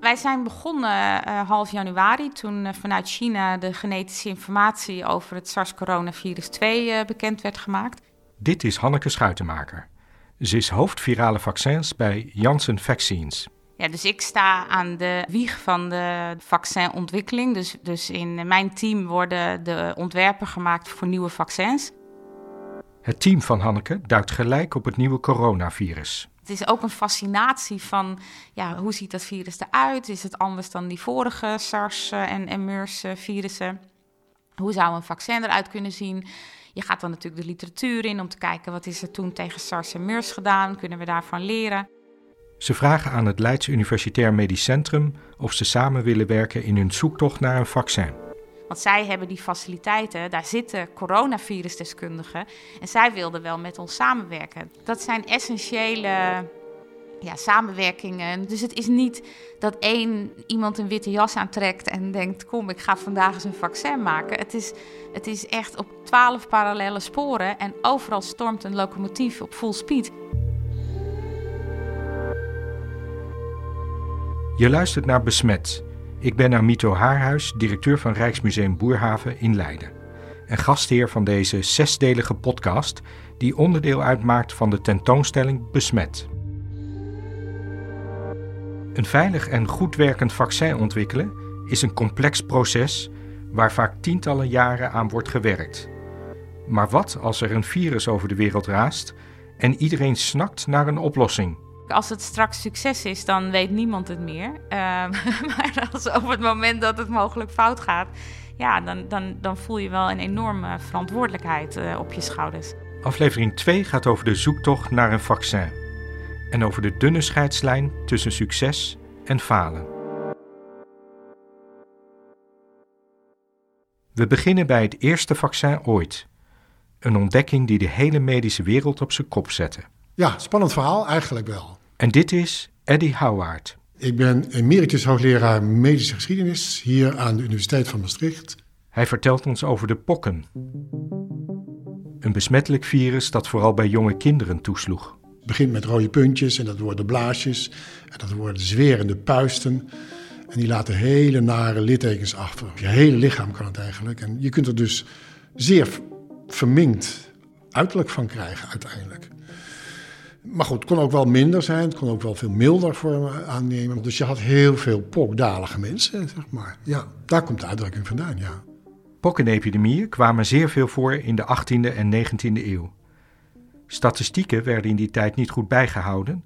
Wij zijn begonnen uh, half januari toen uh, vanuit China de genetische informatie over het SARS-coronavirus 2 uh, bekend werd gemaakt. Dit is Hanneke Schuitenmaker. Ze is hoofd virale vaccins bij Janssen Vaccines. Ja, dus ik sta aan de wieg van de vaccinontwikkeling. Dus, dus in mijn team worden de ontwerpen gemaakt voor nieuwe vaccins. Het team van Hanneke duikt gelijk op het nieuwe coronavirus. Het is ook een fascinatie van ja, hoe ziet dat virus eruit? Is het anders dan die vorige SARS- en, en MERS-virussen? Hoe zou een vaccin eruit kunnen zien? Je gaat dan natuurlijk de literatuur in om te kijken wat is er toen tegen SARS en MERS gedaan? Kunnen we daarvan leren? Ze vragen aan het Leids Universitair Medisch Centrum of ze samen willen werken in hun zoektocht naar een vaccin. Want zij hebben die faciliteiten, daar zitten coronavirusdeskundigen. En zij wilden wel met ons samenwerken. Dat zijn essentiële ja, samenwerkingen. Dus het is niet dat één iemand een witte jas aantrekt en denkt: Kom, ik ga vandaag eens een vaccin maken. Het is, het is echt op twaalf parallele sporen en overal stormt een locomotief op full speed. Je luistert naar Besmet. Ik ben Amito Haarhuis, directeur van Rijksmuseum Boerhaven in Leiden. En gastheer van deze zesdelige podcast, die onderdeel uitmaakt van de tentoonstelling Besmet. Een veilig en goed werkend vaccin ontwikkelen is een complex proces waar vaak tientallen jaren aan wordt gewerkt. Maar wat als er een virus over de wereld raast en iedereen snakt naar een oplossing? Als het straks succes is, dan weet niemand het meer. Uh, maar als op het moment dat het mogelijk fout gaat, ja, dan, dan, dan voel je wel een enorme verantwoordelijkheid uh, op je schouders. Aflevering 2 gaat over de zoektocht naar een vaccin. En over de dunne scheidslijn tussen succes en falen. We beginnen bij het eerste vaccin ooit. Een ontdekking die de hele medische wereld op zijn kop zette. Ja, spannend verhaal eigenlijk wel. En dit is Eddie Howard. Ik ben emeritus hoogleraar medische geschiedenis hier aan de Universiteit van Maastricht. Hij vertelt ons over de pokken. Een besmettelijk virus dat vooral bij jonge kinderen toesloeg. Het begint met rode puntjes en dat worden blaasjes. En dat worden zwerende puisten. En die laten hele nare littekens achter. Je hele lichaam kan het eigenlijk. En je kunt er dus zeer verminkt uiterlijk van krijgen uiteindelijk. Maar goed, het kon ook wel minder zijn. Het kon ook wel veel milder vormen aannemen. Dus je had heel veel pokdalige mensen, zeg maar. Ja, daar komt de uitdrukking vandaan, ja. Pokkenepidemieën kwamen zeer veel voor in de 18e en 19e eeuw. Statistieken werden in die tijd niet goed bijgehouden,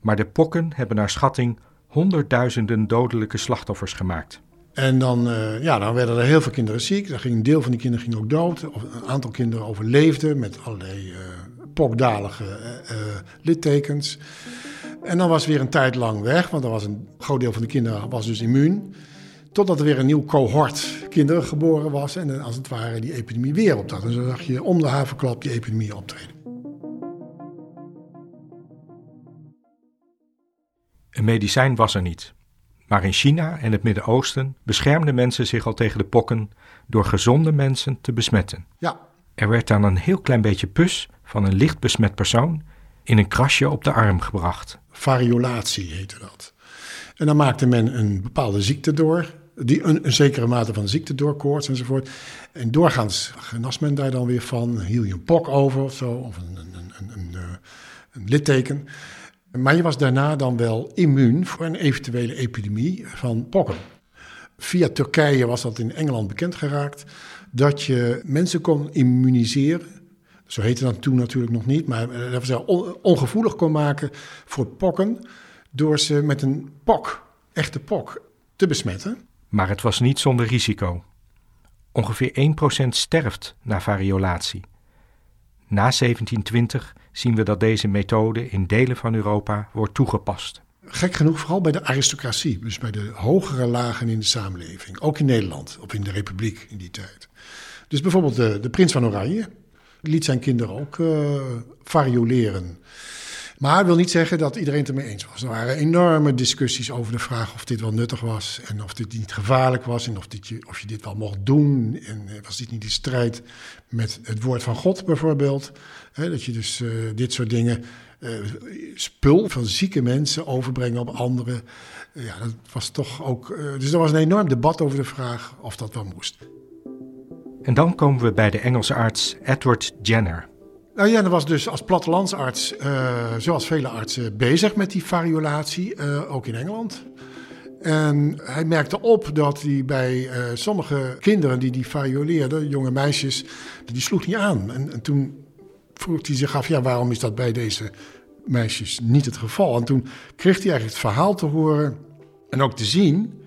maar de pokken hebben naar schatting honderdduizenden dodelijke slachtoffers gemaakt. En dan, uh, ja, dan werden er heel veel kinderen ziek. Dan ging een deel van die kinderen ging ook dood. Of een aantal kinderen overleefden met allerlei uh, pokdalige uh, littekens. En dan was weer een tijd lang weg, want er was een groot deel van de kinderen was dus immuun. Totdat er weer een nieuw cohort kinderen geboren was en als het ware die epidemie weer optrad. En zo zag je om de havenklap die epidemie optreden. Een medicijn was er niet. Maar in China en het Midden-Oosten beschermden mensen zich al tegen de pokken door gezonde mensen te besmetten. Ja. Er werd dan een heel klein beetje pus van een licht besmet persoon in een krasje op de arm gebracht. Variolatie heette dat. En dan maakte men een bepaalde ziekte door, die, een, zekere mate van ziekte door, koorts enzovoort. En doorgaans genas men daar dan weer van, hield je een pok over of zo, of een, een, een, een, een litteken. Maar je was daarna dan wel immuun voor een eventuele epidemie van pokken. Via Turkije was dat in Engeland bekend geraakt dat je mensen kon immuniseren. Zo heette dat toen natuurlijk nog niet, maar dat ze ongevoelig kon maken voor pokken door ze met een pok, echte pok, te besmetten. Maar het was niet zonder risico. Ongeveer 1% sterft na variolatie. Na 1720 zien we dat deze methode in delen van Europa wordt toegepast. Gek genoeg vooral bij de aristocratie, dus bij de hogere lagen in de samenleving. Ook in Nederland, of in de Republiek in die tijd. Dus bijvoorbeeld de, de prins van Oranje liet zijn kinderen ook uh, varioleren. Maar dat wil niet zeggen dat iedereen het ermee eens was. Er waren enorme discussies over de vraag of dit wel nuttig was en of dit niet gevaarlijk was en of, dit je, of je dit wel mocht doen. En eh, was dit niet in strijd met het woord van God bijvoorbeeld? dat je dus uh, dit soort dingen spul van zieke mensen overbrengen op anderen. ja, dat was toch ook. dus er was een enorm debat over de vraag of dat wel moest. En dan komen we bij de Engelse arts Edward Jenner. Nou ja, was dus als plattelandsarts, zoals vele artsen, bezig met die variolatie, ook in Engeland. En hij merkte op dat hij bij uh, sommige kinderen die die varioleerden, jonge meisjes, die sloeg niet aan. En, en, toen vroeg hij zich af, ja, waarom is dat bij deze meisjes niet het geval? En toen kreeg hij eigenlijk het verhaal te horen en ook te zien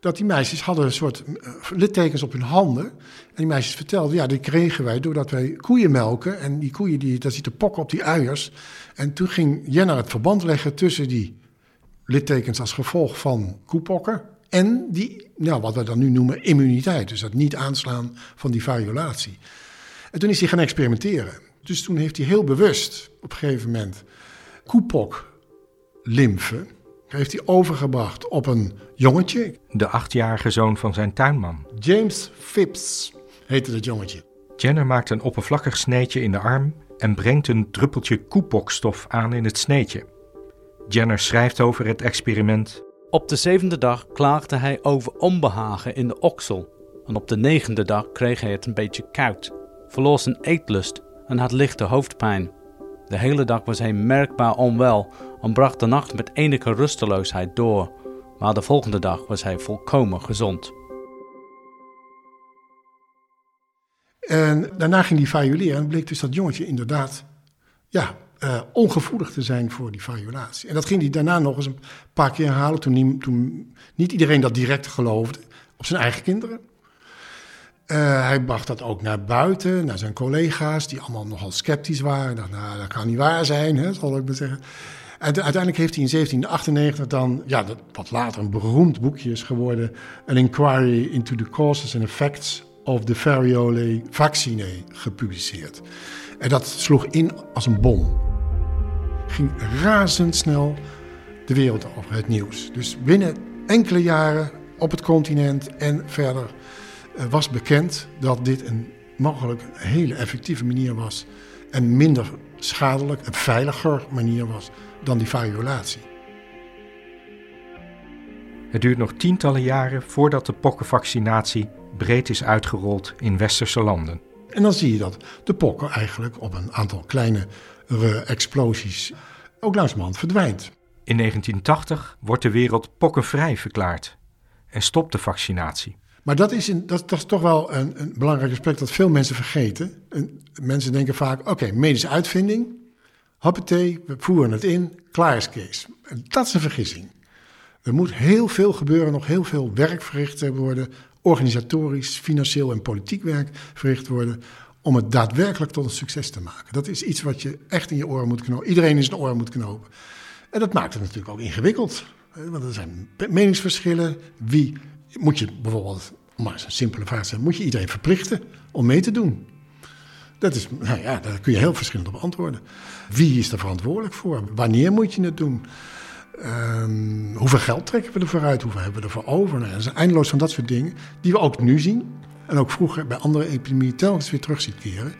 dat die meisjes hadden een soort uh, littekens op hun handen. En die meisjes vertelden, ja, die kregen wij doordat wij koeien melken. En die koeien, die, daar zitten pokken op die uiers. En toen ging Jenna het verband leggen tussen die littekens als gevolg van koepokken. En die, nou, wat we dan nu noemen immuniteit. Dus dat niet aanslaan van die variolatie. En toen is hij gaan experimenteren. Dus toen heeft hij heel bewust op een gegeven moment koepok-lymfe... heeft hij overgebracht op een jongetje. De achtjarige zoon van zijn tuinman. James Phipps heette dat jongetje. Jenner maakt een oppervlakkig sneetje in de arm... en brengt een druppeltje koepokstof aan in het sneetje. Jenner schrijft over het experiment. Op de zevende dag klaagde hij over onbehagen in de oksel. En op de negende dag kreeg hij het een beetje koud, verloor zijn eetlust en had lichte hoofdpijn. De hele dag was hij merkbaar onwel en bracht de nacht met enige rusteloosheid door, maar de volgende dag was hij volkomen gezond. En daarna ging hij violeren en bleek dus dat jongetje inderdaad ja, uh, ongevoelig te zijn voor die violatie. En dat ging hij daarna nog eens een paar keer herhalen toen, toen niet iedereen dat direct geloofde, op zijn eigen kinderen. Uh, hij bracht dat ook naar buiten, naar zijn collega's, die allemaal nogal sceptisch waren. Dacht, nou, dat kan niet waar zijn, hè, zal ik maar zeggen. Uiteindelijk heeft hij in 1798 dan, ja, wat later een beroemd boekje is geworden, An Inquiry into the Causes and Effects of the Variole Vaccine gepubliceerd. En dat sloeg in als een bom ging razendsnel de wereld over, het nieuws. Dus binnen enkele jaren op het continent en verder eh, was bekend dat dit een mogelijk hele effectieve manier was. En minder schadelijk, een veiliger manier was dan die variolatie. Het duurt nog tientallen jaren voordat de pokkenvaccinatie breed is uitgerold in westerse landen. En dan zie je dat de pokken eigenlijk op een aantal kleine explosies ook langzamerhand verdwijnt. In 1980 wordt de wereld pokkenvrij verklaard en stopt de vaccinatie. Maar dat is, dat, dat, is toch wel een, een, belangrijk aspect dat veel mensen vergeten. En mensen denken vaak, oké, medische uitvinding, hoppatee, we voeren het in, klaar is Kees. Dat is een vergissing. Er moet heel veel gebeuren, nog heel veel werk verricht worden, organisatorisch, financieel en politiek werk verricht worden om het daadwerkelijk tot een succes te maken. Dat is iets wat je echt in je oren moet knopen. Iedereen in zijn oren moet knopen. En dat maakt het natuurlijk ook ingewikkeld. Want er zijn meningsverschillen. Wie moet je bijvoorbeeld, maar eens een simpele vraag stellen, moet je iedereen verplichten om mee te doen? Dat is, nou ja, daar kun je heel verschillend op antwoorden. Wie is er verantwoordelijk voor? Wanneer moet je het doen? Um, hoeveel geld trekken we ervoor uit? Hoeveel hebben we ervoor over? Nou, er zijn eindeloos van dat soort dingen die we ook nu zien en ook vroeger bij andere epidemieën telkens weer terug ziet keren.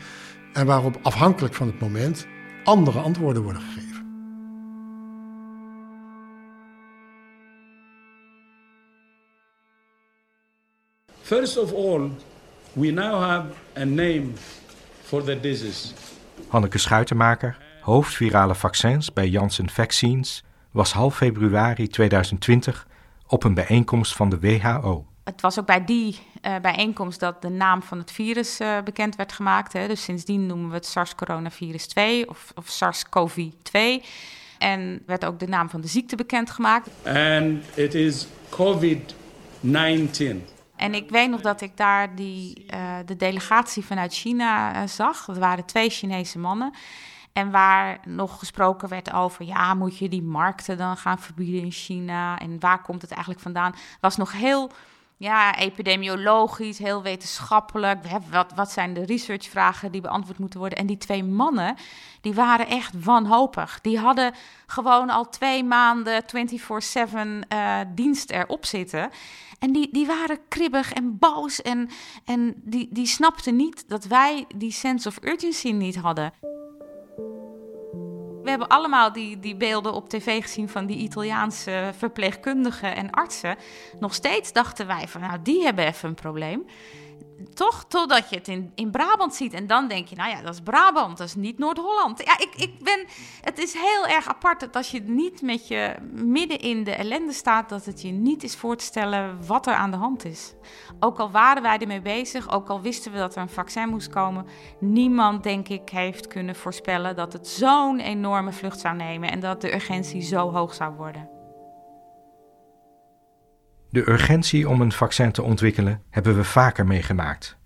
En waarop afhankelijk van het moment andere antwoorden worden gegeven. First of all, we now have a name for the disease. Hanneke Schuitenmaker, hoofd virale vaccins bij Janssen Vaccines, was half februari 2020 op een bijeenkomst van de WHO het was ook bij die uh, bijeenkomst dat de naam van het virus uh, bekend werd gemaakt. Hè. Dus sindsdien noemen we het SARS-coronavirus 2 of, of SARS-CoV-2. En werd ook de naam van de ziekte bekendgemaakt. En het is COVID-19. En ik weet nog dat ik daar die, uh, de delegatie vanuit China zag. Dat waren twee Chinese mannen. En waar nog gesproken werd over, ja, moet je die markten dan gaan verbieden in China? En waar komt het eigenlijk vandaan? Was nog heel ja, epidemiologisch, heel wetenschappelijk. Wat, wat zijn de researchvragen die beantwoord moeten worden? En die twee mannen, die waren echt wanhopig. Die hadden gewoon al twee maanden 24-7 uh, dienst erop zitten. En die, die waren kribbig en boos. En, en die, die snapten niet dat wij die sense of urgency niet hadden we hebben allemaal die, die beelden op tv gezien van die Italiaanse verpleegkundigen en artsen. Nog steeds dachten wij van, nou, die hebben even een probleem toch, totdat je het in, in Brabant ziet. En dan denk je, nou ja, dat is Brabant, dat is niet Noord-Holland. Ja, ik, ik ben, het is heel erg apart dat als je niet met je midden in de ellende staat, dat het je niet is voor te stellen wat er aan de hand is. Ook al waren wij ermee bezig, ook al wisten we dat er een vaccin moest komen, niemand, denk ik, heeft kunnen voorspellen dat het zo'n enorme vlucht zou nemen en dat de urgentie zo hoog zou worden. De urgentie om een vaccin te ontwikkelen hebben we vaker meegemaakt.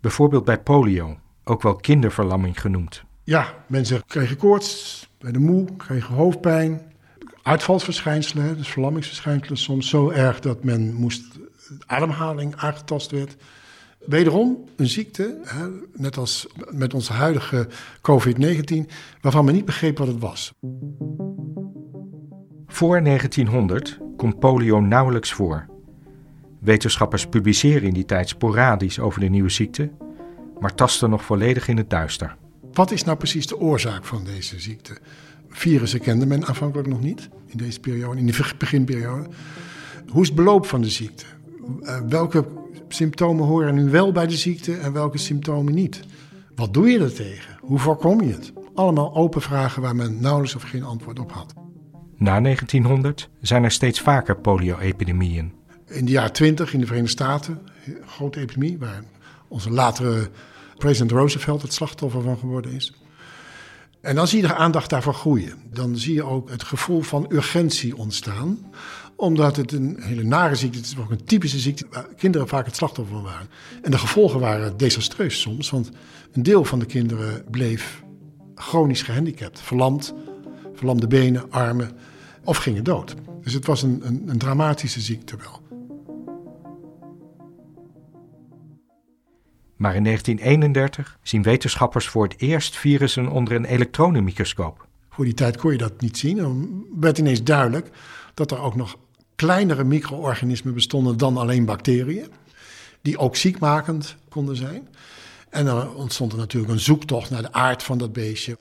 Bijvoorbeeld bij polio, ook wel kinderverlamming genoemd. Ja, mensen kregen koorts, bij de moe, kregen hoofdpijn, uitvalsverschijnselen, dus verlammingsverschijnselen, soms zo erg dat men moest ademhaling aangetast werd. Wederom een ziekte, hè, net als met onze huidige COVID-19, waarvan men niet begreep wat het was. Voor 1900 komt polio nauwelijks voor. Wetenschappers publiceren in die tijd sporadisch over de nieuwe ziekte, maar tasten nog volledig in het duister. Wat is nou precies de oorzaak van deze ziekte? Virussen kende men aanvankelijk nog niet in deze periode, in de beginperiode. Hoe is het beloop van de ziekte? Uh, welke symptomen horen nu wel bij de ziekte en welke symptomen niet? Wat doe je er tegen? Hoe voorkom je het? Allemaal open vragen waar men nauwelijks of geen antwoord op had. Na 1900 zijn er steeds vaker polio-epidemieën. In de jaren 20 in de Verenigde Staten, een grote epidemie, waar onze latere president Roosevelt het slachtoffer van geworden is. En dan zie je de aandacht daarvoor groeien. Dan zie je ook het gevoel van urgentie ontstaan. Omdat het een hele nare ziekte is, het is ook een typische ziekte waar kinderen vaak het slachtoffer van waren. En de gevolgen waren desastreus soms, want een deel van de kinderen bleef chronisch gehandicapt, verlamd, verlamde benen, armen of gingen dood. Dus het was een, een, een dramatische ziekte wel. Maar in 1931 zien wetenschappers voor het eerst virussen onder een elektronenmicroscoop. Voor die tijd kon je dat niet zien. Dan werd ineens duidelijk dat er ook nog kleinere micro-organismen bestonden dan alleen bacteriën, die ook ziekmakend konden zijn. En dan ontstond er natuurlijk een zoektocht naar de aard van dat beestje.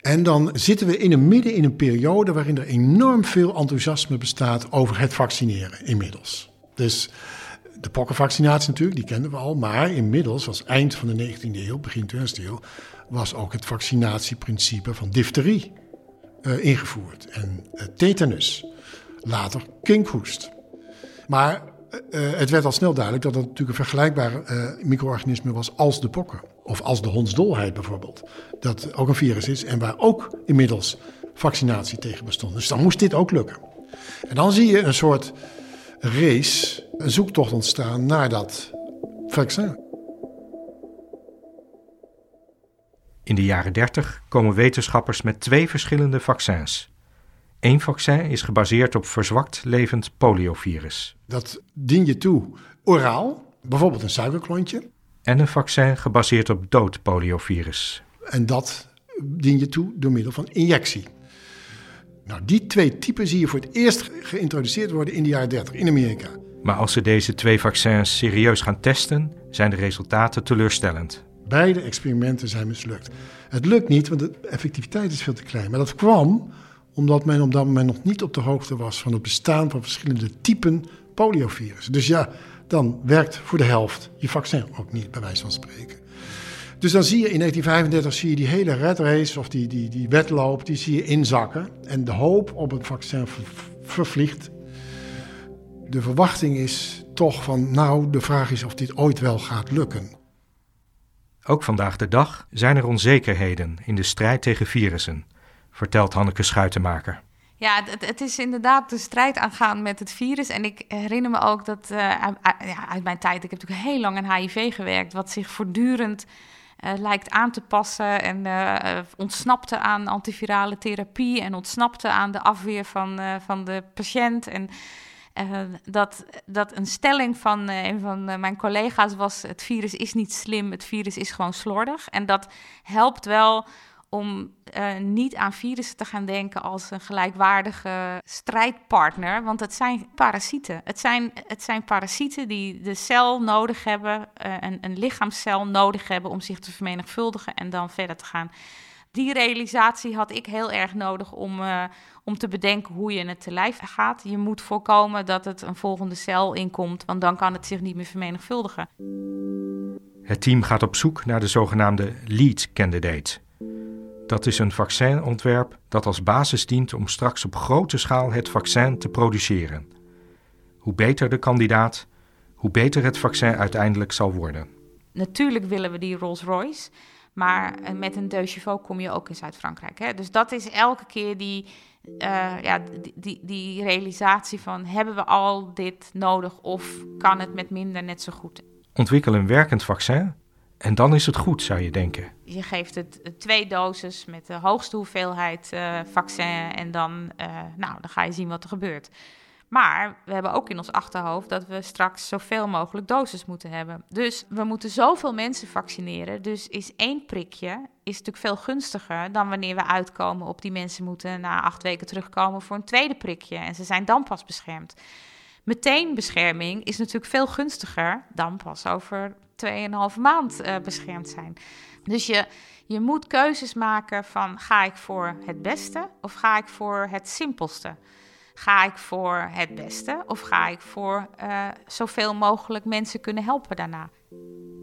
En dan zitten we in een midden in een periode waarin er enorm veel enthousiasme bestaat over het vaccineren inmiddels. Dus de pokkenvaccinatie natuurlijk, die kenden we al. Maar inmiddels, als eind van de 19e eeuw, begin 20e eeuw, was ook het vaccinatieprincipe van difterie uh, ingevoerd. En uh, tetanus, later kinkhoest. Maar uh, het werd al snel duidelijk dat het natuurlijk een vergelijkbaar micro-organisme was als de pokken. Of als de hondsdolheid bijvoorbeeld. Dat ook een virus is en waar ook inmiddels vaccinatie tegen bestond. Dus dan moest dit ook lukken. En dan zie je een soort race, een zoektocht ontstaan naar dat vaccin. In de jaren 30 komen wetenschappers met twee verschillende vaccins. Eén vaccin is gebaseerd op verzwakt levend poliovirus. Dat dien je toe oraal, bijvoorbeeld een suikerklontje en een vaccin gebaseerd op dood poliovirus. En dat dien je toe door middel van injectie. Nou, die twee typen zie je voor het eerst geïntroduceerd worden in de jaren 30 in Amerika. Maar als ze deze twee vaccins serieus gaan testen, zijn de resultaten teleurstellend. Beide experimenten zijn mislukt. Het lukt niet, want de effectiviteit is veel te klein. Maar dat kwam omdat men op dat moment nog niet op de hoogte was van het bestaan van verschillende typen poliovirus. Dus ja, dan werkt voor de helft je vaccin ook niet, bij wijze van spreken. Dus dan zie je in 1935 zie je die hele red race of die, die, die wedloop, die zie je inzakken. En de hoop op het vaccin vervliegt. De verwachting is toch van, nou, de vraag is of dit ooit wel gaat lukken. Ook vandaag de dag zijn er onzekerheden in de strijd tegen virussen, vertelt Hanneke Schuitenmaker. Ja, het, het, is inderdaad de strijd aangaan met het virus. En ik herinner me ook dat ja, uit mijn tijd, ik heb natuurlijk heel lang aan HIV gewerkt, wat zich voortdurend uh, lijkt aan te passen en uh, ontsnapte aan antivirale therapie en ontsnapte aan de afweer van, van de patiënt. En dat, dat een stelling van een van mijn collega's was: het virus is niet slim, het virus is gewoon slordig. En dat helpt wel om uh, niet aan virussen te gaan denken als een gelijkwaardige strijdpartner. Want het zijn parasieten. Het zijn, het zijn parasieten die de cel nodig hebben, uh, een, een lichaamscel nodig hebben om zich te vermenigvuldigen en dan verder te gaan. Die realisatie had ik heel erg nodig om, uh, om te bedenken hoe je het te lijf gaat. Je moet voorkomen dat het een volgende cel inkomt, want dan kan het zich niet meer vermenigvuldigen. Het team gaat op zoek naar de zogenaamde lead candidate. Dat is een vaccinontwerp dat als basis dient om straks op grote schaal het vaccin te produceren. Hoe beter de kandidaat, hoe beter het vaccin uiteindelijk zal worden. Natuurlijk willen we die Rolls-Royce, maar eh, met een deux chevaux kom je ook in Zuid-Frankrijk. Dus dat is elke keer die, uh, ja, die, die, die realisatie van hebben we al dit nodig of kan het met minder net zo goed? Ontwikkel een werkend vaccin en dan is het goed, zou je denken. Je geeft het twee doses met de hoogste hoeveelheid uh, vaccin en dan, nou, dan ga je zien wat er gebeurt. Maar we hebben ook in ons achterhoofd dat we straks zoveel mogelijk doses moeten hebben. Dus we moeten zoveel mensen vaccineren. Dus is één prikje is natuurlijk veel gunstiger dan wanneer we uitkomen op die mensen moeten na acht weken terugkomen voor een tweede prikje. En ze zijn dan pas beschermd. Meteen bescherming is natuurlijk veel gunstiger dan pas over 2,5 maand uh, beschermd zijn. Dus je, je moet keuzes maken van ga ik voor het beste of ga ik voor het simpelste. Ga ik voor het beste of ga ik voor uh, zoveel mogelijk mensen kunnen helpen daarna?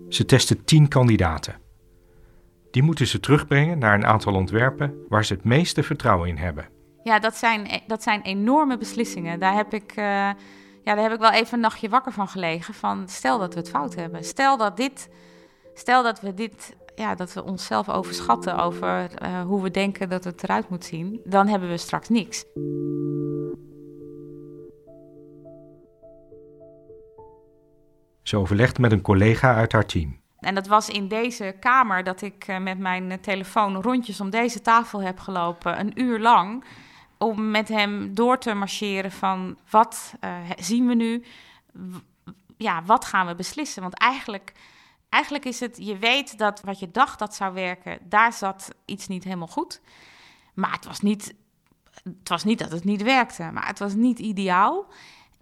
Ze testen tien kandidaten. Die moeten ze terugbrengen naar een aantal ontwerpen waar ze het meeste vertrouwen in hebben. Ja, dat zijn, dat zijn enorme beslissingen. Daar heb ik, uh, ja, daar heb ik wel even een nachtje wakker van gelegen. Van stel dat we het fout hebben. Stel dat, dit, stel dat we dit ja, dat we onszelf overschatten over uh, hoe we denken dat het eruit moet zien, dan hebben we straks niks. Ze overlegt met een collega uit haar team. En dat was in deze kamer dat ik uh, met mijn telefoon rondjes om deze tafel heb gelopen, een uur lang, om met hem door te marcheren van wat uh, zien we nu, ja, wat gaan we beslissen? Want eigenlijk Eigenlijk is het, je weet dat wat je dacht dat zou werken, daar zat iets niet helemaal goed. Maar het was niet, het was niet dat het niet werkte, maar het was niet ideaal.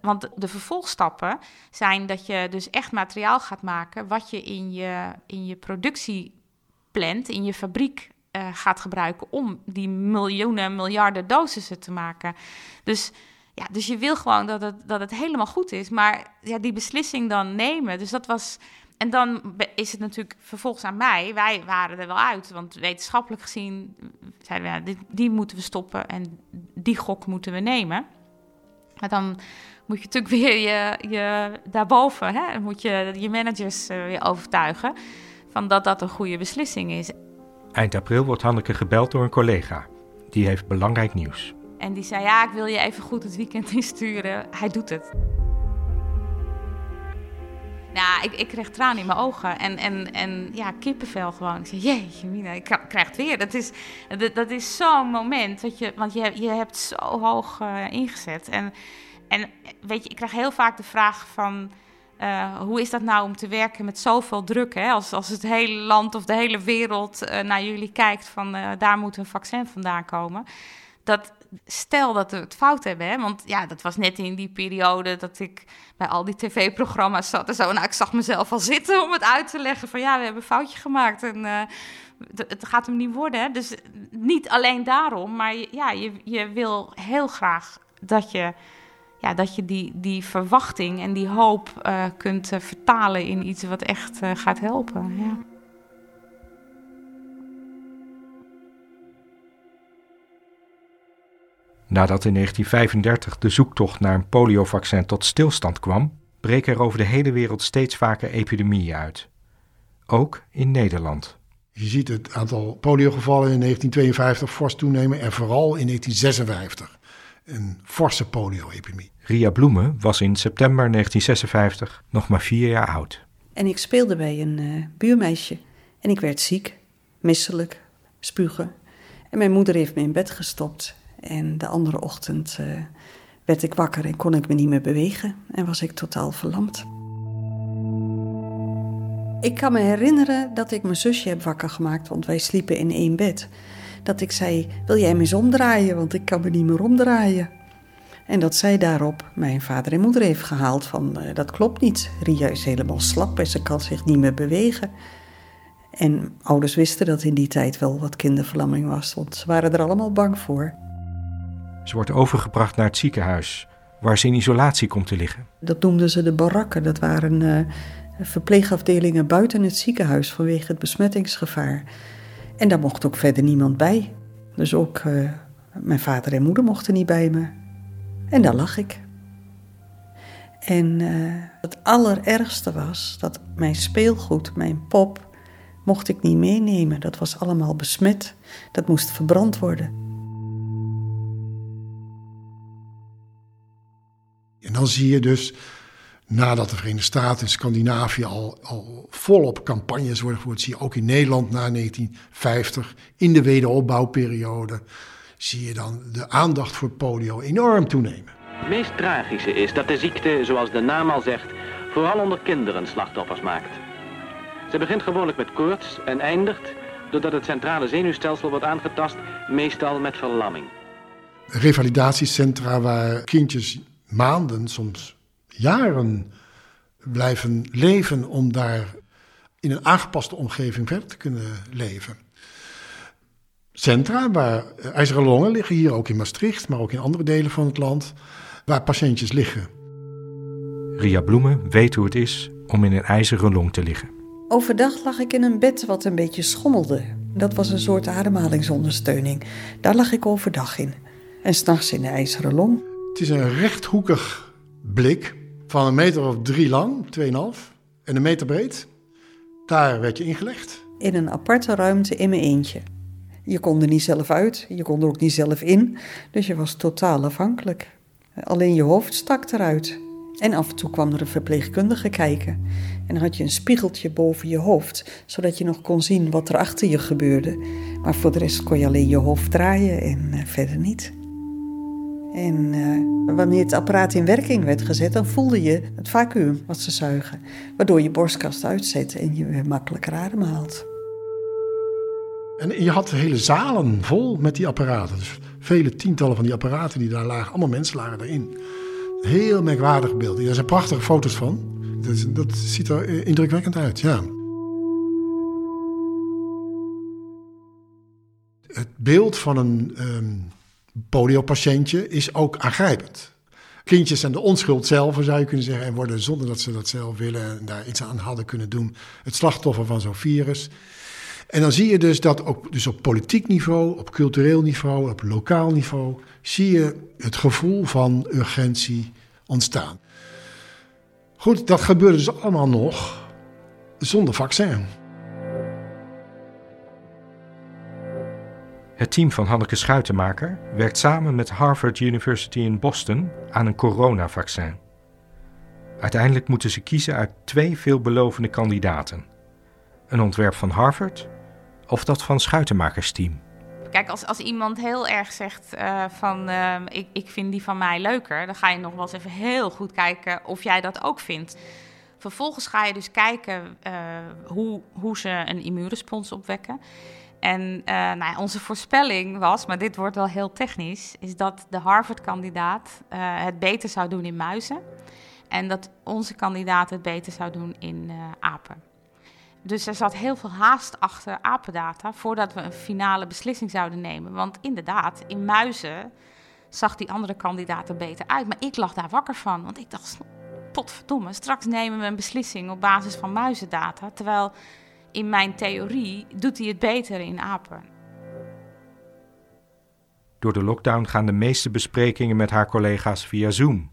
Want de vervolgstappen zijn dat je dus echt materiaal gaat maken wat je in je, in je productie plant, in je fabriek uh, gaat gebruiken om die miljoenen, miljarden dosissen te maken. Dus ja, dus je wil gewoon dat het, dat het helemaal goed is. Maar ja, die beslissing dan nemen. Dus dat was en dan is het natuurlijk vervolgens aan mij. Wij waren er wel uit, want wetenschappelijk gezien zeiden we, die moeten we stoppen en die gok moeten we nemen. Maar dan moet je natuurlijk weer je, je daarboven, hè, moet je je managers uh, weer overtuigen van dat dat een goede beslissing is. Eind april wordt Hanneke gebeld door een collega. Die heeft belangrijk nieuws. En die zei, ja, ik wil je even goed het weekend insturen. Hij doet het. Nou, ik, ik kreeg tranen in mijn ogen en, en, en ja, kippenvel gewoon. Ik zei, jeetje mina, ik krijg het weer. Dat is, dat, is zo'n moment, dat je, want je, je hebt zo hoog uh, ingezet. En, en weet je, ik krijg heel vaak de vraag van... Uh, hoe is dat nou om te werken met zoveel druk? Hè? Als, als het hele land of de hele wereld uh, naar jullie kijkt van daar moet een vaccin vandaan komen. Dat, stel dat we het fout hebben, hè? want ja, dat was net in die periode dat ik bij al die tv-programma's zat en zo. Nou, ik zag mezelf al zitten om het uit te leggen van ja, we hebben een foutje gemaakt en het gaat hem niet worden. Dus niet alleen daarom, maar ja, je, je wil heel graag dat je, ja, dat je die, die verwachting en die hoop uh, kunt uh, vertalen in iets wat echt gaat helpen. Ja. Nadat in 1935 de zoektocht naar een poliovaccin tot stilstand kwam, breken er over de hele wereld steeds vaker epidemieën uit. Ook in Nederland. Je ziet het aantal poliogevallen in 1952 fors toenemen en vooral in 1956 een forse polio-epidemie. Ria Bloemen was in september 1956 nog maar vier jaar oud. En ik speelde bij een uh, buurmeisje en ik werd ziek, misselijk, spugen. En mijn moeder heeft me in bed gestopt en de andere ochtend uh, werd ik wakker en kon ik me niet meer bewegen en was ik totaal verlamd. Ik kan me herinneren dat ik mijn zusje heb wakker gemaakt, want wij sliepen in één bed. Dat ik zei: Wil jij me eens omdraaien? Want ik kan me niet meer omdraaien. En dat zij daarop mijn vader en moeder heeft gehaald: van uh, dat klopt niet. Ria is helemaal slap en ze kan zich niet meer bewegen. En ouders wisten dat in die tijd wel wat kinderverlamming was, want ze waren er allemaal bang voor. Ze wordt overgebracht naar het ziekenhuis, waar ze in isolatie komt te liggen. Dat noemden ze de barakken. Dat waren uh, verpleegafdelingen buiten het ziekenhuis vanwege het besmettingsgevaar. En daar mocht ook verder niemand bij. Dus ook uh, mijn vader en moeder mochten niet bij me. En daar lag ik. En uh, het allerergste was dat mijn speelgoed, mijn pop, mocht ik niet meenemen. Dat was allemaal besmet. Dat moest verbrand worden. En dan zie je dus, nadat de Verenigde Staten en Scandinavië al, al volop campagnes worden gevoerd, zie je ook in Nederland na 1950, in de wederopbouwperiode, zie je dan de aandacht voor polio enorm toenemen. Het meest tragische is dat de ziekte, zoals de naam al zegt, vooral onder kinderen slachtoffers maakt. Ze begint gewoonlijk met koorts en eindigt, doordat het centrale zenuwstelsel wordt aangetast, meestal met verlamming. Revalidatiecentra waar kindjes maanden, soms jaren blijven leven om daar in een aangepaste omgeving verder te kunnen leven. Centra waar ijzeren longen liggen, hier ook in Maastricht, maar ook in andere delen van het land, waar patiëntjes liggen. Ria Bloemen weet hoe het is om in een ijzeren long te liggen. Overdag lag ik in een bed wat een beetje schommelde. Dat was een soort ademhalingsondersteuning. Daar lag ik overdag in. En s'nachts in de ijzeren long. Het is een rechthoekig blik van een meter of drie lang, 2,5, en een meter breed. Daar werd je ingelegd. In een aparte ruimte in mijn eentje. Je kon er niet zelf uit, je kon er ook niet zelf in, dus je was totaal afhankelijk. Alleen je hoofd stak eruit. En af en toe kwam er een verpleegkundige kijken. En dan had je een spiegeltje boven je hoofd, zodat je nog kon zien wat er achter je gebeurde. Maar voor de rest kon je alleen je hoofd draaien en uh, verder niet. En uh, wanneer het apparaat in werking werd gezet, dan voelde je het vacuüm wat ze zuigen. Waardoor je borstkast uitzet en je weer makkelijker ademhaalt. En je had hele zalen vol met die apparaten. Dus vele tientallen van die apparaten die daar lagen. Allemaal mensen lagen erin. Heel merkwaardig beeld. Daar zijn prachtige foto's van. Dat, dat ziet er eh, indrukwekkend uit, ja. Het beeld van een um, poliopatiëntje is ook aangrijpend. Kindjes zijn de onschuld zelf, zou je kunnen zeggen, en worden zonder dat ze dat zelf willen en daar iets aan hadden kunnen doen, het slachtoffer van zo'n virus. En dan zie je dus dat ook dus op politiek niveau, op cultureel niveau, op lokaal niveau, zie je het gevoel van urgentie ontstaan. Goed, dat gebeurde dus allemaal nog zonder vaccin. Het team van Hanneke Schuitenmaker werkt samen met Harvard University in Boston aan een coronavaccin. Uiteindelijk moeten ze kiezen uit twee veelbelovende kandidaten: een ontwerp van Harvard of dat van Schuitenmakersteam. Kijk, als, als iemand heel erg zegt uh, van uh, ik, ik vind die van mij leuker, dan ga je nog wel eens even heel goed kijken of jij dat ook vindt. Vervolgens ga je dus kijken uh, hoe, hoe ze een immuunrespons opwekken. En nou, onze voorspelling was, maar dit wordt wel heel technisch, is dat de Harvard-kandidaat het beter zou doen in muizen. En dat onze kandidaat het beter zou doen in apen. Dus er zat heel veel haast achter apendata voordat we een finale beslissing zouden nemen. Want inderdaad, in muizen zag die andere kandidaat er beter uit. Maar ik lag daar wakker van, want ik dacht, potverdomme, straks nemen we een beslissing op basis van muizendata. Terwijl in mijn theorie doet hij het beter in apen. Door de lockdown gaan de meeste besprekingen met haar collega's via Zoom.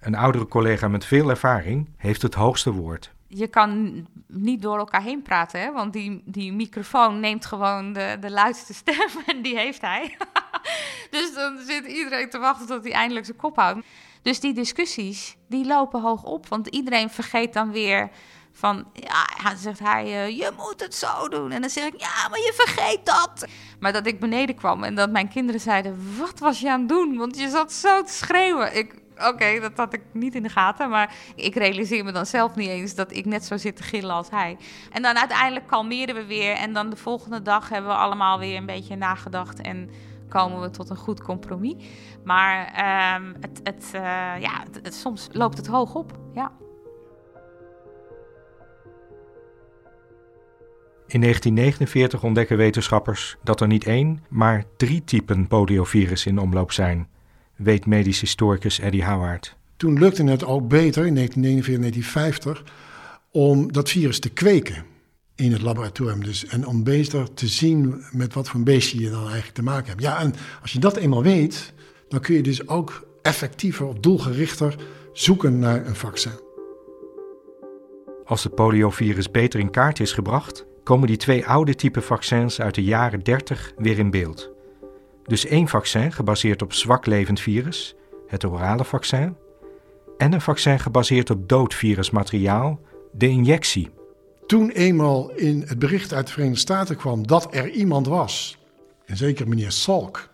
Een oudere collega met veel ervaring heeft het hoogste woord je kan niet door elkaar heen praten, hè? want die, die microfoon neemt gewoon de, de luidste stem en die heeft hij. dus dan zit iedereen te wachten tot hij eindelijk zijn kop houdt. Dus die discussies, die lopen hoog op, want iedereen vergeet dan weer van, ja, zegt hij, uh, je moet het zo doen. En dan zeg ik, ja, maar je vergeet dat. Maar dat ik beneden kwam en dat mijn kinderen zeiden, wat was je aan het doen? Want je zat zo te schreeuwen. Ik, Oké, dat had ik niet in de gaten. Maar ik realiseer me dan zelf niet eens dat ik net zo zit te gillen als hij. En dan uiteindelijk kalmeren we weer. En dan de volgende dag hebben we allemaal weer een beetje nagedacht. En komen we tot een goed compromis. Maar ehm, het, het, uh, ja, het, soms loopt het hoog op. Ja. In 1949 ontdekken wetenschappers dat er niet één, maar drie typen poliovirus in omloop zijn, weet medisch historicus Eddie Howard. Toen lukte het ook beter, in 1949, 1950, om dat virus te kweken in het laboratorium. Dus, en om beter te zien met wat voor een beestje je dan eigenlijk te maken hebt. Ja, en als je dat eenmaal weet, dan kun je dus ook effectiever of doelgerichter zoeken naar een vaccin. Als het poliovirus beter in kaart is gebracht, komen die twee oude type vaccins uit de jaren 30 weer in beeld. Dus één vaccin gebaseerd op zwak levend virus, het orale vaccin, en een vaccin gebaseerd op dood virusmateriaal, de injectie. Toen eenmaal in het bericht uit de Verenigde Staten kwam dat er iemand was, en zeker meneer Salk,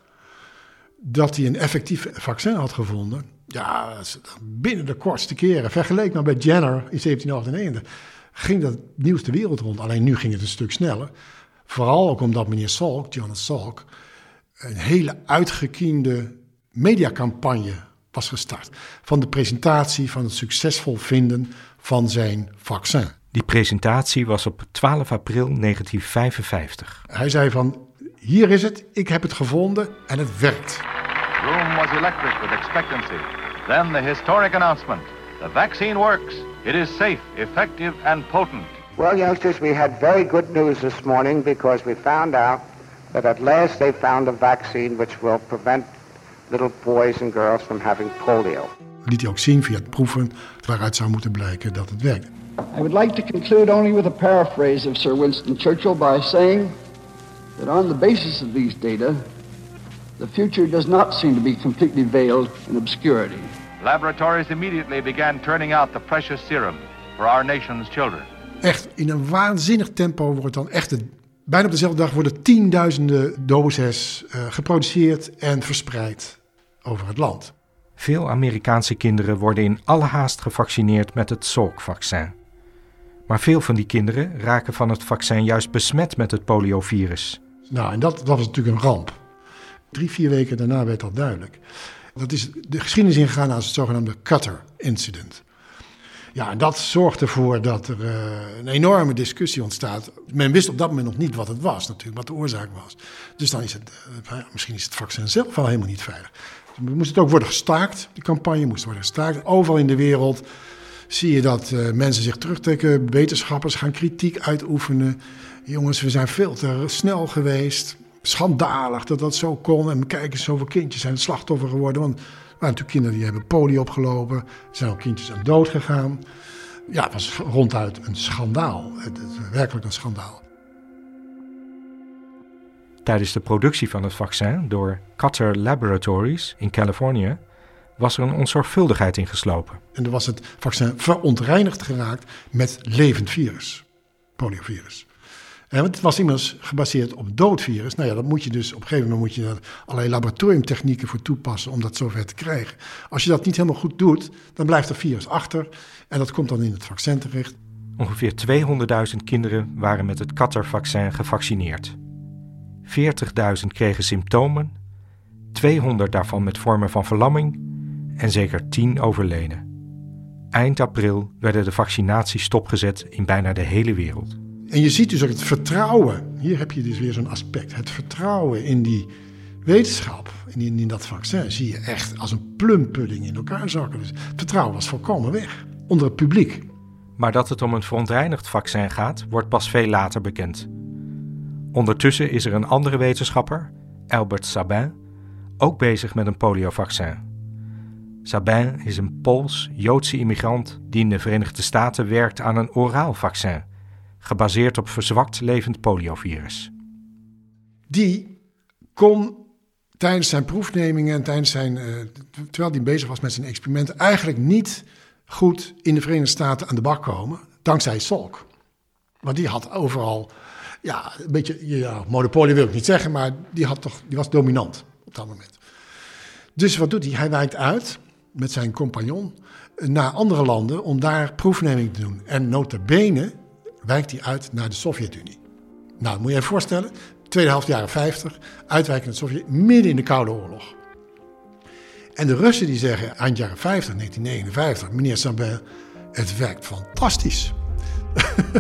dat hij een effectief vaccin had gevonden. Ja, binnen de kortste keren, vergeleken maar bij Jenner in 1798, ging dat nieuws de wereld rond. Alleen nu ging het een stuk sneller. Vooral ook omdat meneer Salk, Jonas Salk, een hele uitgekiende mediacampagne was gestart. Van de presentatie van het succesvol vinden van zijn vaccin. Die presentatie was op 12 april 1955. Hij zei van, hier is het, ik heb het gevonden en het werkt. Room was electric with expectancy. Then the historic announcement. The vaccine works. It is safe, effective and potent. Well, youngsters, we had very good news this morning because we found out that at last they found a vaccine which will prevent little boys and girls from having polio. Liet hij ook zien via het proeven waaruit zou moeten blijken dat het werkt. I would like to conclude only with a paraphrase of Sir Winston Churchill by saying that on the basis of these data, the future does not seem to be completely veiled in obscurity. Laboratories immediately began turning out the precious serum for our nation's children. Echt in een waanzinnig tempo wordt dan echt bijna op dezelfde dag worden tienduizenden doses uh, geproduceerd en verspreid over het land. Veel Amerikaanse kinderen worden in alle haast gevaccineerd met het Salk-vaccin. Maar veel van die kinderen raken van het vaccin juist besmet met het poliovirus. Nou, en dat, dat was natuurlijk een ramp. Drie, vier weken daarna werd dat duidelijk. Dat is de geschiedenis ingegaan als het zogenaamde Cutter Incident. Ja, dat zorgt ervoor dat er uh, een enorme discussie ontstaat. Men wist op dat moment nog niet wat het was, natuurlijk, wat de oorzaak was. Dus dan is het, uh, misschien is het vaccin zelf wel helemaal niet veilig. Dus moest het ook worden gestaakt, de campagne moest worden gestaakt. Overal in de wereld zie je dat uh, mensen zich terugtrekken, wetenschappers gaan kritiek uitoefenen. Jongens, we zijn veel te snel geweest. Schandalig dat dat zo kon. En kijk eens, zoveel kindjes zijn het slachtoffer geworden. Want er waren natuurlijk kinderen die hebben polio opgelopen. Er zijn ook kindjes aan dood gegaan. Ja, het was ronduit een schandaal. Het, het, werkelijk een schandaal. Tijdens de productie van het vaccin door Cutter Laboratories in Californië was er een onzorgvuldigheid in geslopen. En er was het vaccin verontreinigd geraakt met levend virus, poliovirus. En het was immers gebaseerd op doodvirus. Nou ja, dat moet je dus op een gegeven moment moet je daar allerlei laboratoriumtechnieken voor toepassen om dat zover te krijgen. Als je dat niet helemaal goed doet, dan blijft er virus achter en dat komt dan in het vaccin terecht. Ongeveer 200.000 kinderen waren met het Qatar-vaccin gevaccineerd. 40.000 kregen symptomen, 200 daarvan met vormen van verlamming en zeker 10 overleden. Eind april werden de vaccinaties stopgezet in bijna de hele wereld. En je ziet dus ook het vertrouwen. Hier heb je dus weer zo'n aspect. Het vertrouwen in die wetenschap, in, in dat vaccin, zie je echt als een plumpudding in elkaar zakken. Dus het vertrouwen was volkomen weg onder het publiek. Maar dat het om een verontreinigd vaccin gaat, wordt pas veel later bekend. Ondertussen is er een andere wetenschapper, Albert Sabin, ook bezig met een poliovaccin. Sabin is een Pools-Joodse immigrant die in de Verenigde Staten werkt aan een oraal vaccin, gebaseerd op verzwakt levend poliovirus. Die kon tijdens zijn proefnemingen en tijdens zijn, uh, terwijl hij bezig was met zijn experimenten, eigenlijk niet goed in de Verenigde Staten aan de bak komen, dankzij Salk. Want die had overal, ja, een beetje, ja, monopolie wil ik niet zeggen, maar die, had toch, die was dominant op dat moment. Dus wat doet hij? Hij wijkt uit met zijn compagnon naar andere landen om daar proefneming te doen. En nota bene wijkt hij uit naar de Sovjet-Unie. Nou, moet je je voorstellen. Tweede helft jaren 50, uitwijken naar de Sovjet midden in de Koude Oorlog. En de Russen die zeggen eind jaren 50, 1959, meneer Sabin, het werkt fantastisch.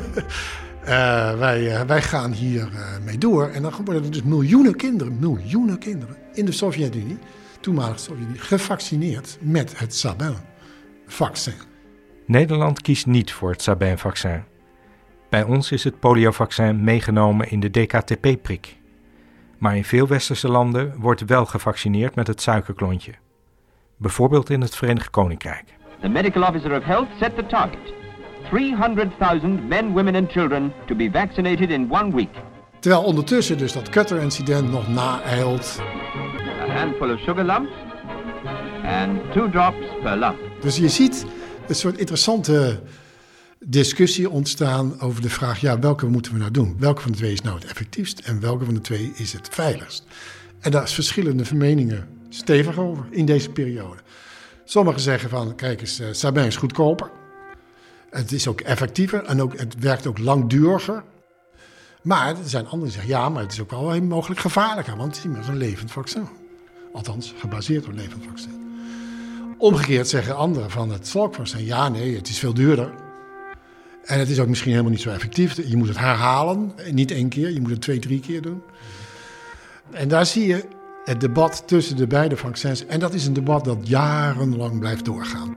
wij, wij gaan hier mee door. En dan worden er dus miljoenen kinderen, miljoenen kinderen in de Sovjet-Unie, toenmalige Sovjet-Unie, gevaccineerd met het Sabin-vaccin. Nederland kiest niet voor het Sabin-vaccin. Bij ons is het poliovaccin meegenomen in de DKTP-prik. Maar in veel westerse landen wordt wel gevaccineerd met het suikerklontje. Bijvoorbeeld in het Verenigd Koninkrijk. The medical officer of health set the target. 300.000 men, women and children to be vaccinated in one week. Terwijl ondertussen dus dat Cutter-incident nog naeilt. A handful of sugar lumps and two drops per lump. Dus je ziet een soort interessante discussie ontstaan over de vraag: ja, welke moeten we nou doen? Welke van de twee is nou het effectiefst en welke van de twee is het veiligst? En daar is verschillende meningen stevig over in deze periode. Sommigen zeggen van: kijk eens, uh, Sabin is goedkoper. Het is ook effectiever en ook, het werkt ook langduriger. Maar er zijn anderen die zeggen: ja, maar het is ook wel mogelijk gevaarlijker, want het is immers een levend vaccin. Althans, gebaseerd op levend vaccin. Omgekeerd zeggen anderen van het volkvaccin: ja, nee, het is veel duurder. En het is ook misschien helemaal niet zo effectief. Je moet het herhalen, niet één keer, je moet het twee, drie keer doen. En daar zie je het debat tussen de beide vaccins. En dat is een debat dat jarenlang blijft doorgaan.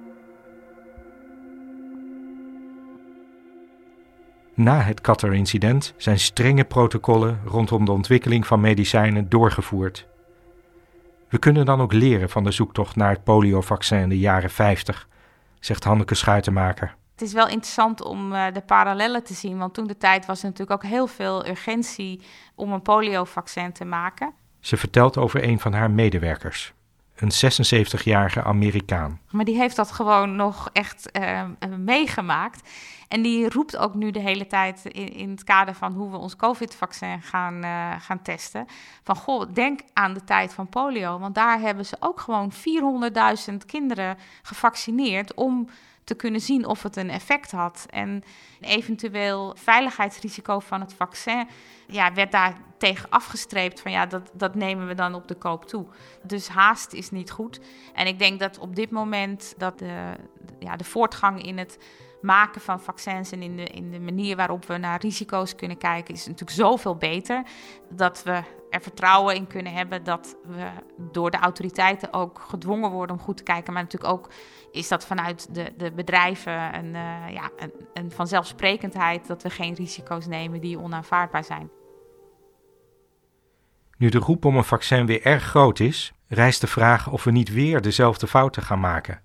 Na het Qatar-incident zijn strenge protocollen rondom de ontwikkeling van medicijnen doorgevoerd. We kunnen dan ook leren van de zoektocht naar het poliovaccin in de jaren 50, zegt Hanneke Schuitenmaker. Het is wel interessant om uh, de parallellen te zien, want toen de tijd was er natuurlijk ook heel veel urgentie om een poliovaccin te maken. Ze vertelt over een van haar medewerkers, een 76-jarige Amerikaan. Maar die heeft dat gewoon nog echt uh, meegemaakt. En die roept ook nu de hele tijd in, in het kader van hoe we ons COVID-vaccin gaan, uh, gaan testen. Van goh, denk aan de tijd van polio. Want daar hebben ze ook gewoon 400.000 kinderen gevaccineerd om te kunnen zien of het een effect had. En eventueel veiligheidsrisico van het vaccin ja, werd daar tegen afgestreept van ja, dat, dat nemen we dan op de koop toe. Dus haast is niet goed. En ik denk dat op dit moment dat de, ja, de voortgang in het maken van vaccins en in de, in de manier waarop we naar risico's kunnen kijken, is natuurlijk zoveel beter. Dat we er vertrouwen in kunnen hebben dat we door de autoriteiten ook gedwongen worden om goed te kijken. Maar natuurlijk ook is dat vanuit de, de bedrijven een, uh, ja, een vanzelfsprekendheid dat we geen risico's nemen die onaanvaardbaar zijn. Nu de roep om een vaccin weer erg groot is, rijst de vraag of we niet weer dezelfde fouten gaan maken.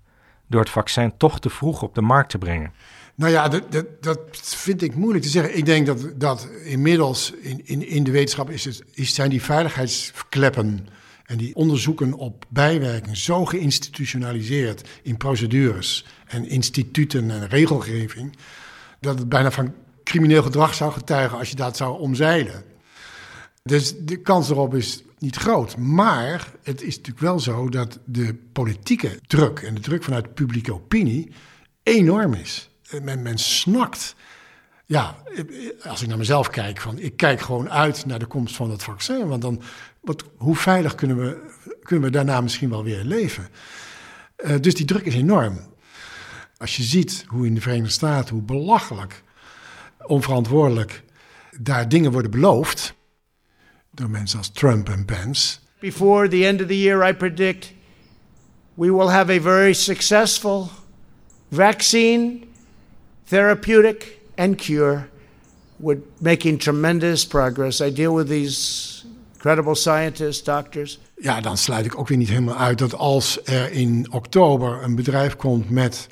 Door het vaccin toch te vroeg op de markt te brengen. Nou ja, dat, dat, dat vind ik moeilijk te zeggen. Ik denk dat, dat inmiddels in, in, in de wetenschap is het, is, zijn die veiligheidskleppen en die onderzoeken op bijwerking zo geïnstitutionaliseerd in procedures en instituten en regelgeving, dat het bijna van crimineel gedrag zou getuigen als je dat zou omzeilen. Dus de kans erop is niet groot. Maar het is natuurlijk wel zo dat de politieke druk en de druk vanuit publieke opinie enorm is. Men, men snakt. Ja, als ik naar mezelf kijk, van, ik kijk gewoon uit naar de komst van het vaccin. Want dan, wat, hoe veilig kunnen we, kunnen we daarna misschien wel weer leven? Uh, dus die druk is enorm. Als je ziet hoe in de Verenigde Staten, hoe belachelijk, onverantwoordelijk daar dingen worden beloofd door mensen als Trump en Pence. Before the end of the year, I predict we will have a very successful vaccine, therapeutic, and cure. We're making tremendous progress. I deal with these incredible scientists, doctors. Ja, dan sluit ik ook weer niet helemaal uit dat als er in oktober een bedrijf komt met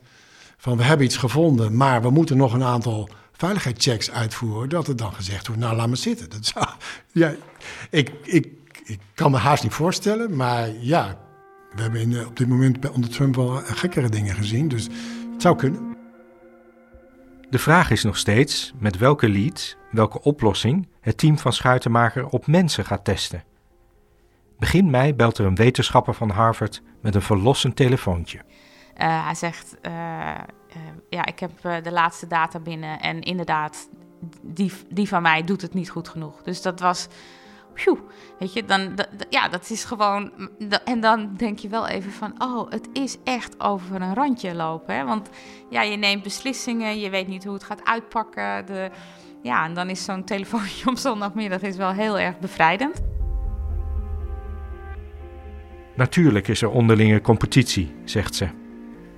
van we hebben iets gevonden, maar we moeten nog een aantal veiligheidschecks uitvoeren, dat er dan gezegd wordt, nou laat maar zitten. Dat zou, ja, ik, ik, ik kan me haast niet voorstellen, maar ja, we hebben in, op dit moment onder Trump wel gekkere dingen gezien, dus het zou kunnen. De vraag is nog steeds met welke lead, welke oplossing het team van Schuitenmaker op mensen gaat testen. Begin mei belt er een wetenschapper van Harvard met een verlossend telefoontje. Uh, hij zegt: uh, Ja, ik heb de laatste data binnen. En inderdaad, die, die van mij doet het niet goed genoeg. Dus dat was. Phew, weet je, dan, ja, dat is gewoon. En dan denk je wel even van: Oh, het is echt over een randje lopen. Hè? Want ja, je neemt beslissingen, je weet niet hoe het gaat uitpakken. De, Ja, en dan is zo'n telefoontje op zondagmiddag is wel heel erg bevrijdend. Natuurlijk is er onderlinge competitie, zegt ze.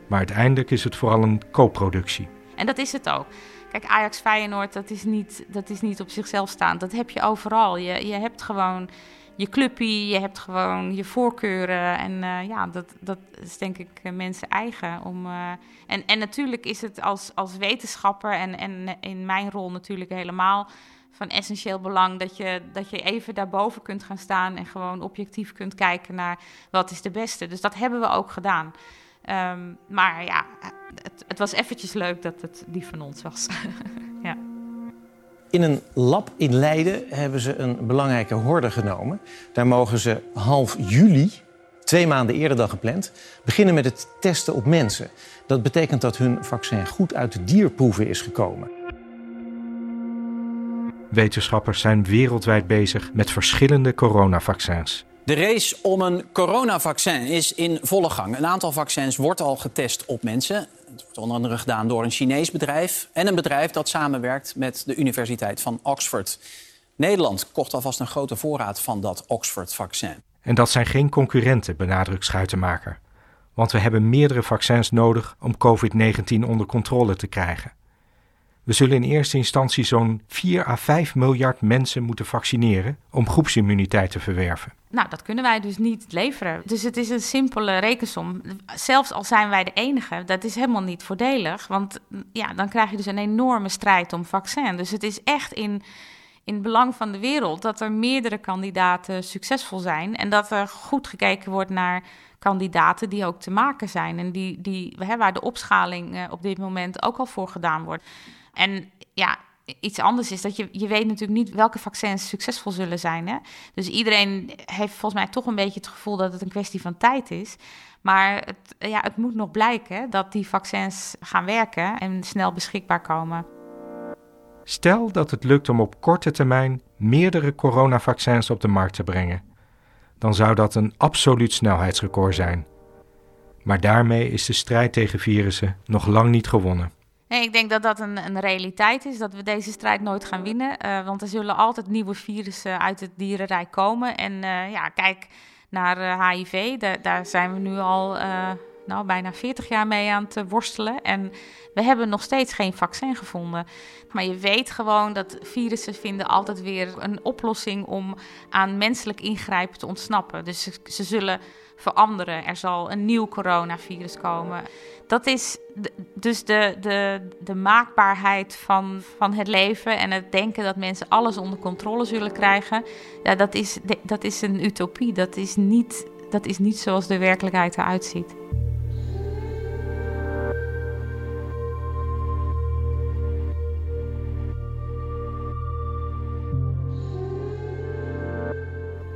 Maar uiteindelijk is het vooral een co-productie. En dat is het ook. Kijk, Ajax Feyenoord, dat is niet, dat is niet op zichzelf staand. Dat heb je overal. Je, je hebt gewoon je clubje, je hebt gewoon je voorkeuren. En uh, ja, dat, dat is denk ik uh, mensen eigen. Om, uh, en, en natuurlijk is het als, als wetenschapper en, en in mijn rol natuurlijk helemaal van essentieel belang dat je, dat je even daarboven kunt gaan staan en gewoon objectief kunt kijken naar wat is de beste. Dus dat hebben we ook gedaan. Um, maar ja, het, het, was eventjes leuk dat het die van ons was. ja. In een lab in Leiden hebben ze een belangrijke horde genomen. Daar mogen ze half juli, twee maanden eerder dan gepland, beginnen met het testen op mensen. Dat betekent dat hun vaccin goed uit de dierproeven is gekomen. Wetenschappers zijn wereldwijd bezig met verschillende coronavaccins. De race om een coronavaccin is in volle gang. Een aantal vaccins wordt al getest op mensen. Het wordt onder andere gedaan door een Chinees bedrijf en een bedrijf dat samenwerkt met de Universiteit van Oxford. Nederland kocht alvast een grote voorraad van dat Oxford-vaccin. En dat zijn geen concurrenten, benadrukt Schuitenmaker. Want we hebben meerdere vaccins nodig om COVID-19 onder controle te krijgen. We zullen in eerste instantie zo'n 4 à 5 miljard mensen moeten vaccineren om groepsimmuniteit te verwerven. Nou, dat kunnen wij dus niet leveren. Dus het is een simpele rekensom. Zelfs al zijn wij de enige, dat is helemaal niet voordelig. Want ja, dan krijg je dus een enorme strijd om vaccin. Dus het is echt in, in belang van de wereld dat er meerdere kandidaten succesvol zijn. En dat er goed gekeken wordt naar kandidaten die ook te maken zijn. En die, die, hè, waar de opschaling uh, op dit moment ook al voor gedaan wordt. En ja, iets anders is dat je, je weet natuurlijk niet welke vaccins succesvol zullen zijn. Hè? Dus iedereen heeft volgens mij toch een beetje het gevoel dat het een kwestie van tijd is. Maar het, ja, het moet nog blijken dat die vaccins gaan werken en snel beschikbaar komen. Stel dat het lukt om op korte termijn meerdere coronavaccins op de markt te brengen. Dan zou dat een absoluut snelheidsrecord zijn. Maar daarmee is de strijd tegen virussen nog lang niet gewonnen. Nee, ik denk dat dat een, een realiteit is, dat we deze strijd nooit gaan winnen. Uh, want er zullen altijd nieuwe virussen uit het dierenrijk komen. En uh, ja, kijk naar uh, eh, HIV, daar, zijn we nu al nou, bijna 40 jaar mee aan te worstelen. En we hebben nog steeds geen vaccin gevonden. Maar je weet gewoon dat virussen vinden altijd weer een oplossing om aan menselijk ingrijpen te ontsnappen. Dus ze zullen veranderen. Er zal een nieuw coronavirus komen. Dat is dus de, de, de maakbaarheid van, van het leven en het denken dat mensen alles onder controle zullen krijgen. Ja, dat, is, dat is een utopie. Dat is, niet, dat is niet zoals de werkelijkheid eruit ziet.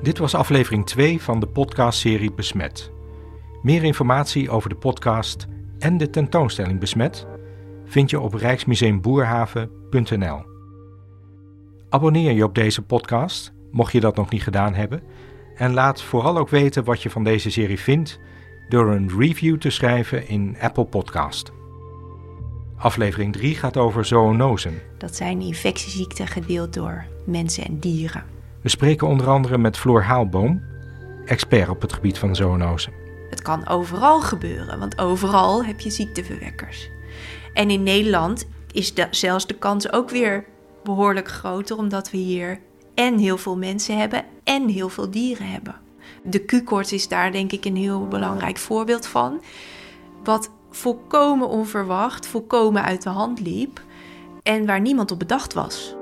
Dit was aflevering 2 van de podcastserie Besmet. Meer informatie over de podcast en de tentoonstelling Besmet vind je op rijksmuseumboerhaven.nl. Abonneer je op deze podcast, mocht je dat nog niet gedaan hebben, en laat vooral ook weten wat je van deze serie vindt door een review te schrijven in Apple Podcast. Aflevering 3 gaat over zoonosen. Dat zijn infectieziekten gedeeld door mensen en dieren. We spreken onder andere met Floor Haalboom, expert op het gebied van zoonosen. Het kan overal gebeuren, want overal heb je ziekteverwekkers. En in Nederland is zelfs de kans ook weer behoorlijk groter, omdat we hier en heel veel mensen hebben en heel veel dieren hebben. De Q-koorts is daar denk ik een heel belangrijk voorbeeld van. Wat volkomen onverwacht, volkomen uit de hand liep en waar niemand op bedacht was.